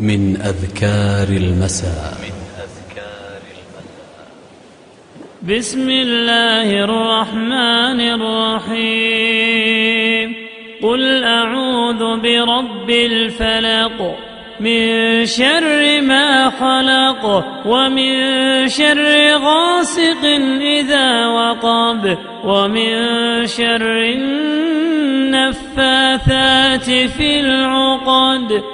من أذكار المساء. بسم الله الرحمن الرحيم. قل أعوذ برب الفلق. من شر ما خلق ومن شر غاسق إذا وقب ومن شر النفاثات في العقد.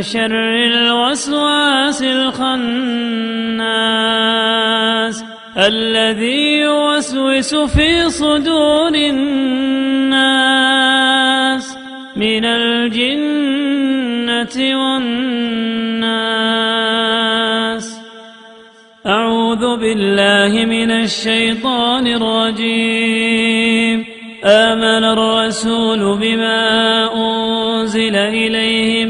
شر الوسواس الخناس الذي يوسوس في صدور الناس من الجنة والناس. أعوذ بالله من الشيطان الرجيم. آمن الرسول بما أنزل إليه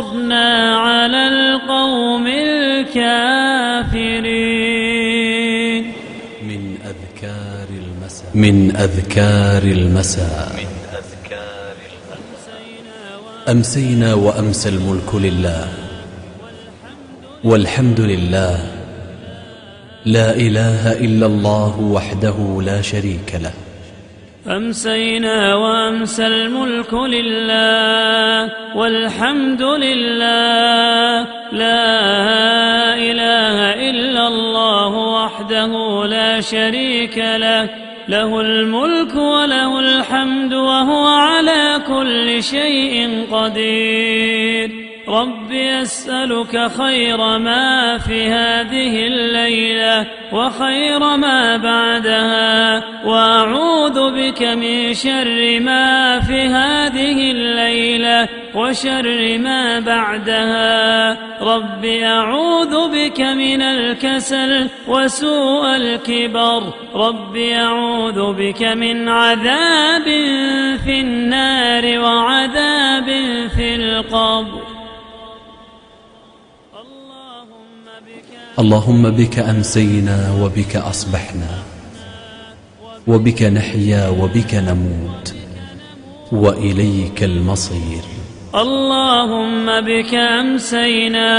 فانصرنا على القوم الكافرين من أذكار المساء من أذكار المساء أمسينا وأمسى الملك لله والحمد لله لا إله إلا الله وحده لا شريك له أمسينا وأمسى الملك لله والحمد لله. لا إله إلا الله وحده لا شريك له. له الملك وله الحمد وهو على كل شيء قدير. رب أسألك خير ما في هذه الليلة وخير ما بعدها وأعوذ بك من شر ما في هذه الليلة وشر ما بعدها. رب أعوذ بك من الكسل وسوء الكبر رب أعوذ بك من عذاب في النار وعذاب في القبر. اللهم بك أمسينا وبك أصبحنا وبك نحيا وبك نموت وإليك المصير. اللهم بك أمسينا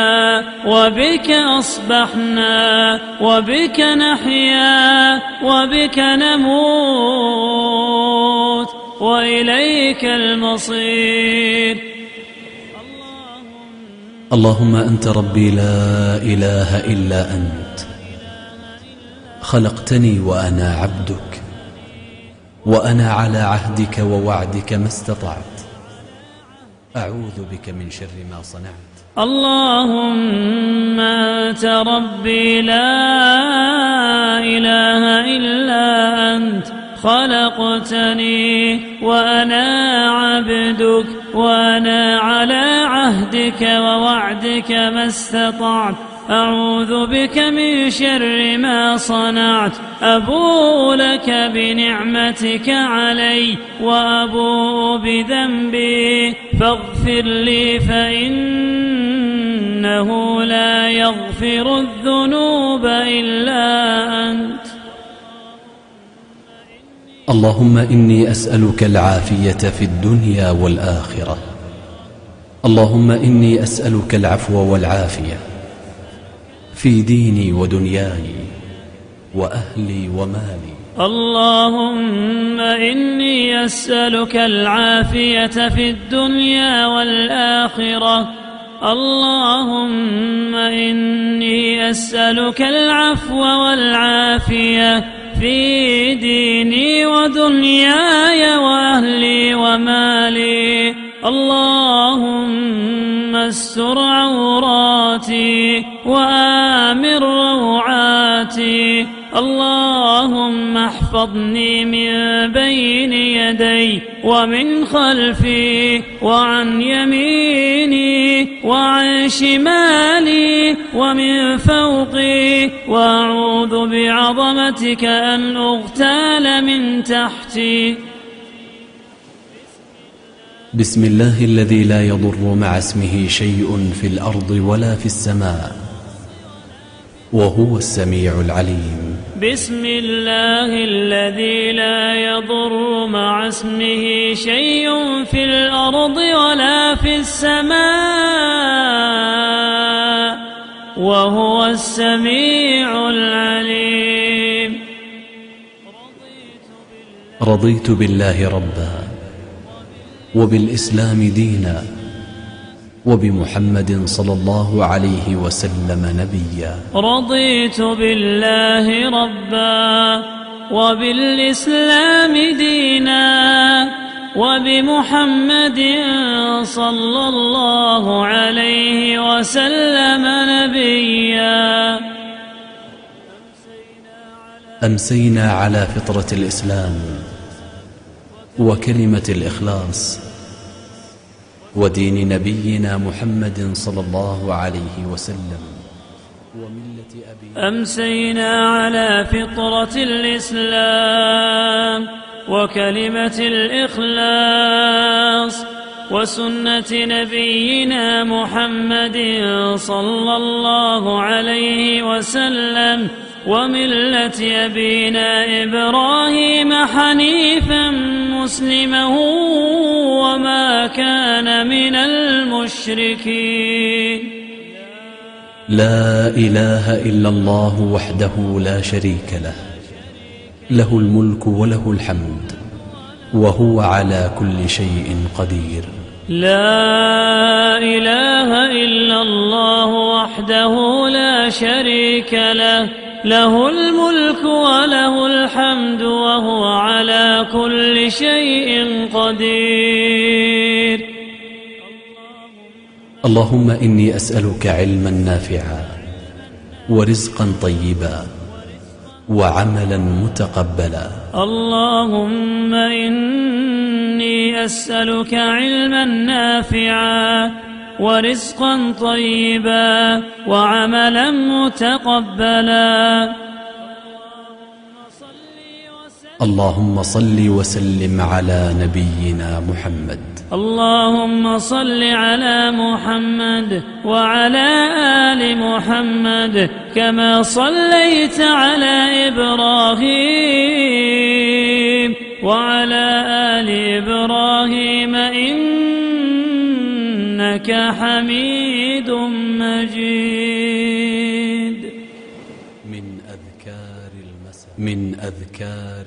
وبك أصبحنا وبك نحيا وبك نموت وإليك المصير. اللهم أنت ربي لا إله إلا أنت. خلقتني وأنا عبدك وأنا على عهدك ووعدك ما استطعت. أعوذ بك من شر ما صنعت. اللهم أنت ربي لا إله إلا أنت. خلقتني وأنا عبدك وأنا على عهدك ووعدك ما استطعت. أعوذ بك من شر ما صنعت. أبوء لك بنعمتك علي وأبوء بذنبي. فاغفر لي فإنه لا يغفر الذنوب إلا أنت. اللهم إني أسألك العافية في الدنيا والآخرة. اللهم إني أسألك العفو والعافية في ديني ودنياي وأهلي ومالي. اللهم إني أسألك العافية في الدنيا والآخرة. اللهم إني أسألك العفو والعافية في ديني ودنياي وأهلي ومالي. اللهم استر عوراتي وآمن روعاتي. اللهم احفظني من بين يدي ومن خلفي وعن يميني وعن شمالي ومن فوقي. وأعوذ بعظمتك أن أغتال من تحتي. بسم الله الذي لا يضر مع اسمه شيء في الأرض ولا في السماء وهو السميع العليم. بسم الله الذي لا يضر مع اسمه شيء في الأرض ولا في السماء وهو السميع العليم. رضيت بالله ربا. وبالإسلام دينا وبمحمد صلى الله عليه وسلم نبيا. رضيت بالله ربا وبالإسلام دينا وبمحمد صلى الله عليه وسلم نبيا. أمسينا على فطرة الإسلام وكلمة الإخلاص ودين نبينا محمد صلى الله عليه وسلم أمسينا على فطرة الإسلام وكلمة الإخلاص وسنة نبينا محمد صلى الله عليه وسلم وملة أبينا إبراهيم حنيفا مسلما وما كان من المشركين. لا إله إلا الله وحده لا شريك له. له الملك وله الحمد وهو على كل شيء قدير. لا إله إلا الله وحده لا شريك له. له الملك وله الحمد وهو على كل شيء قدير. اللهم إني أسألك علما نافعا ورزقا طيبا وعملا متقبلا. اللهم إني أسألك علما نافعا ورزقا طيبا وعملا متقبلا. اللهم صل وسلم على نبينا محمد. اللهم صل على محمد وعلى آل محمد كما صليت على إبراهيم وعلى آل إبراهيم. إنك حميد مجيد. من أذكار المساء. من أذكار